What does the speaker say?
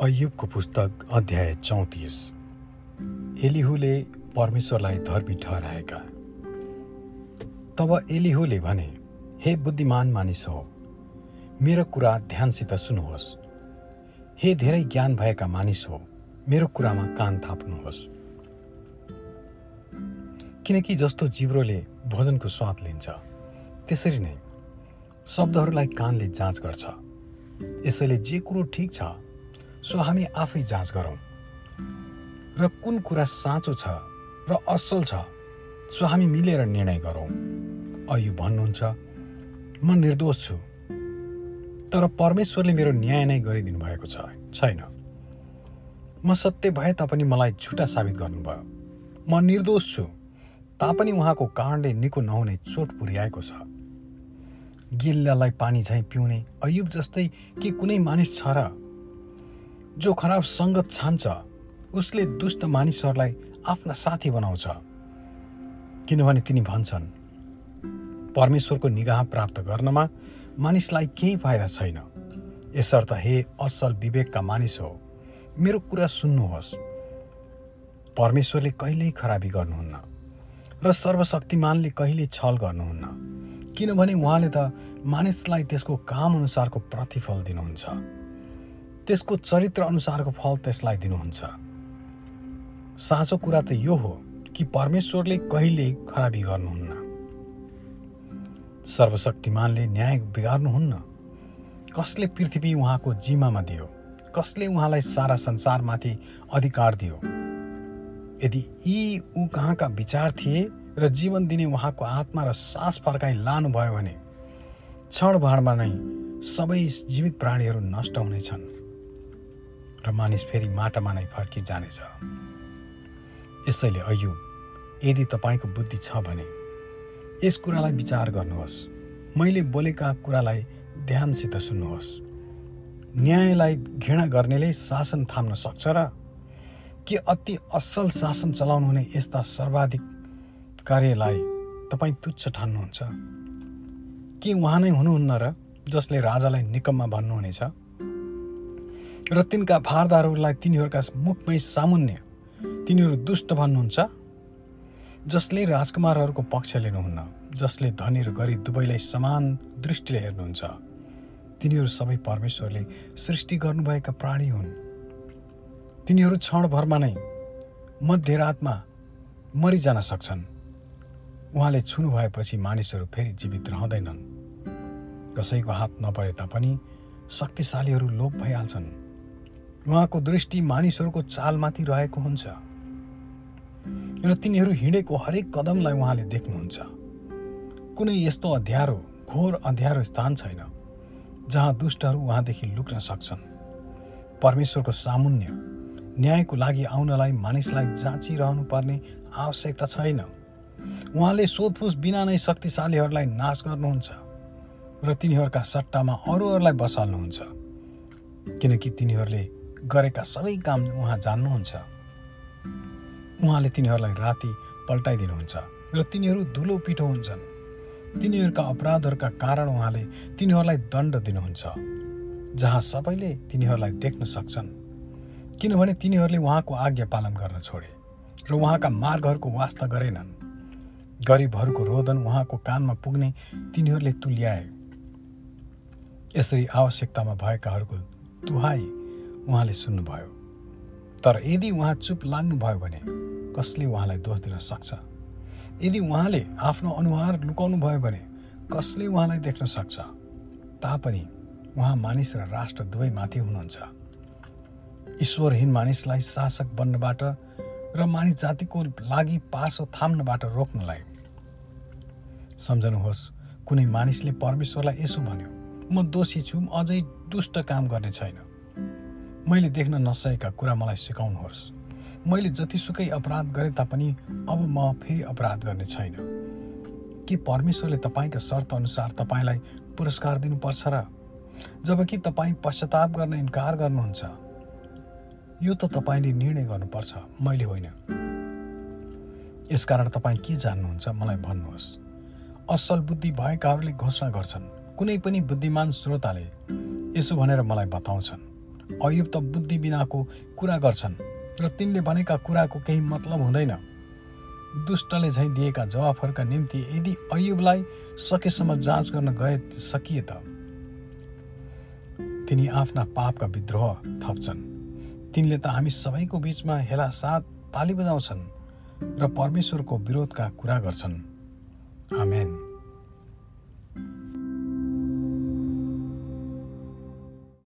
अयुबको पुस्तक अध्याय चौतिस। एलिहुले परमेश्वरलाई धर्मी ठहराएका। तब एलिहुले भने हे बुद्धिमान मानिस हो मेरो कुरा ध्यानसित सुन्नुहोस्। हे धेरै ज्ञान भएका मानिस हो मेरो कुरामा कान थाप्नुहोस्। किनकि जस्तो जिब्रोले भोजनको स्वाद लिन्छ त्यसरी नै शब्दहरूलाई कानले जाँच गर्छ। यसैले जे कुरो ठिक छ सो हामी आफै जाँच गरौँ। र कुन कुरा साँचो छ र असल छ सो हामी मिलेर निर्णय गरौँ। अयु भन्नुहुन्छ म निर्दोष छु तर परमेश्वरले मेरो न्याय नै गरिदिनु भएको छ छैन। म सत्य भए तापनि मलाई झुटा साबित गर्नुभयो। म निर्दोष छु तापनि उहाँको कारणले निको नहुने चोट पुर्याएको छ। गिल्लालाई पानी झैँ पिउने अयुब जस्तै के कुनै मानिस छ र जो खराब सङ्गत छान्छ उसले दुष्ट मानिसहरूलाई आफ्ना साथी बनाउँछ। किनभने तिनी भन्छन् परमेश्वरको निगाह प्राप्त गर्नमा मानिसलाई केही फाइदा छैन। यसर्थ हे असल विवेकका मानिस हो मेरो कुरा सुन्नुहोस्। परमेश्वरले कहिल्यै खराबी गर्नुहुन्न र सर्वशक्तिमानले कहिले छल गर्नुहुन्न किनभने उहाँले त मानिसलाई त्यसको काम अनुसारको प्रतिफल दिनुहुन्छ। त्यसको चरित्र अनुसारको फल त्यसलाई दिनुहुन्छ। साँचो कुरा त यो हो कि परमेश्वरले कहिले खराबी गर्नुहुन्न। सर्वशक्तिमानले न्याय बिगार्नुहुन्न। कसले पृथ्वी उहाँको जिम्मामा दियो? कसले उहाँलाई सारा संसारमाथि अधिकार दियो? यदि यी ऊ कहाँका विचार थिए र जीवन दिने उहाँको आत्मा र सास फर्काइ लानुभयो भने क्षणभरमा नै सबै जीवित प्राणीहरू नष्ट हुनेछन्। र मानिस फेरि माटामा नै फर्किजानेछ यसैले अयु यदि तपाईँको बुद्धि छ भने यस कुरालाई विचार गर्नुहोस्। मैले बोलेका कुरालाई ध्यानसित सुन्नुहोस्। न्यायलाई घृणा गर्नेले शासन थाम्न सक्छ र के अति असल शासन चलाउनु हुने यस्ता सर्वाधिक कार्यलाई तपाईँ तुच्छ ठान्नुहुन्छ? के उहाँ नै हुनुहुन्न र जसले राजालाई निकममा भन्नुहुनेछ? र तिनका भारदारहरूलाई तिनीहरूका मुखमै सामुन्य तिनीहरू दुष्ट भन्नुहुन्छ जसले राजकुमारहरूको पक्ष लिनुहुन्न जसले धनी र गरिब दुवैलाई समान दृष्टिले हेर्नुहुन्छ। तिनीहरू सबै परमेश्वरले सृष्टि गर्नुभएका प्राणी हुन्। तिनीहरू क्षणभरमा नै मध्यरातमा मरिजान सक्छन्। उहाँले छुनु भएपछि मानिसहरू फेरि जीवित रहँदैनन्। कसैको हात नपरे तापनि शक्तिशालीहरू लोप भइहाल्छन्। उहाँको दृष्टि मानिसहरूको चालमाथि रहेको हुन्छ र तिनीहरू हिँडेको हरेक कदमलाई उहाँले देख्नुहुन्छ। कुनै यस्तो अध्यारो घोर अध्यारो स्थान छैन जहाँ दुष्टहरू उहाँदेखि लुक्न सक्छन्। परमेश्वरको सामुन्य न्यायको लागि आउनलाई मानिसलाई जाँचिरहनु पर्ने आवश्यकता छैन। उहाँले सोधपुछ बिना नै शक्तिशालीहरूलाई नाश गर्नुहुन्छ र तिनीहरूका सट्टामा अरूहरूलाई बसाल्नुहुन्छ किनकि तिनीहरूले गरेका सबै काम उहाँ जान्नुहुन्छ। उहाँले तिनीहरूलाई राति पल्टाइदिनुहुन्छ र तिनीहरू धुलो पिठो हुन्छन्। तिनीहरूका अपराधहरूका कारण उहाँले तिनीहरूलाई दण्ड दिनुहुन्छ जहाँ सबैले तिनीहरूलाई देख्न सक्छन्। किनभने तिनीहरूले उहाँको आज्ञा पालन गर्न छोडे र उहाँका मार्गहरूको वास्ता गरेनन्। गरिबहरूको रोदन उहाँको कानमा पुग्ने तिनीहरूले तुल्याए। यसरी आवश्यकतामा भएकाहरूको दुहाई उहाँले सुन्नुभयो। तर यदि उहाँ चुप लाग्नुभयो भने कसले उहाँलाई दोष दिन सक्छ? यदि उहाँले आफ्नो अनुहार लुकाउनु भयो भने कसले उहाँलाई देख्न सक्छ? तापनि उहाँ मानिस र राष्ट्र दुवै माथि हुनुहुन्छ। ईश्वरहीन मानिसलाई शासक बन्नबाट र मानिस जातिको लागि पासो थाम्नबाट रोक्नलाई। सम्झनुहोस् कुनै मानिसले परमेश्वरलाई यसो भन्यो म दोषी छु अझै दुष्ट काम गर्ने छैन। मैले देख्न नसकेका कुरा मलाई सिकाउनुहोस्। मैले जतिसुकै अपराध गरे तापनि अब म फेरि अपराध गर्ने छैन। के परमेश्वरले तपाईँका शर्त अनुसार तपाईँलाई पुरस्कार दिनुपर्छ र जबकि तपाईँ पश्चाताप गर्न इन्कार गर्नुहुन्छ? यो त तपाईँले निर्णय गर्नुपर्छ मैले होइन। यसकारण तपाईँ के जान्नुहुन्छ मलाई भन्नुहोस्। असल बुद्धि भएकाहरूले घोषणा गर्छन्। कुनै पनि बुद्धिमान श्रोताले यसो भनेर मलाई बताउँछन्। अयुब त बुद्धि बिनाको कुरा गर्छन् र तिनले भनेका कुराको केही मतलब हुँदैन। दुष्टले झैँ दिएका जवाफहरूका निम्ति यदि अयुबलाई सकेसम्म जाँच गर्न गए सकिए त। तिनी आफ्ना पापका विद्रोह थप्छन्। तिनले त हामी सबैको बिचमा हेला साथ ताली बजाउँछन् र परमेश्वरको विरोधका कुरा गर्छन्। आमेन।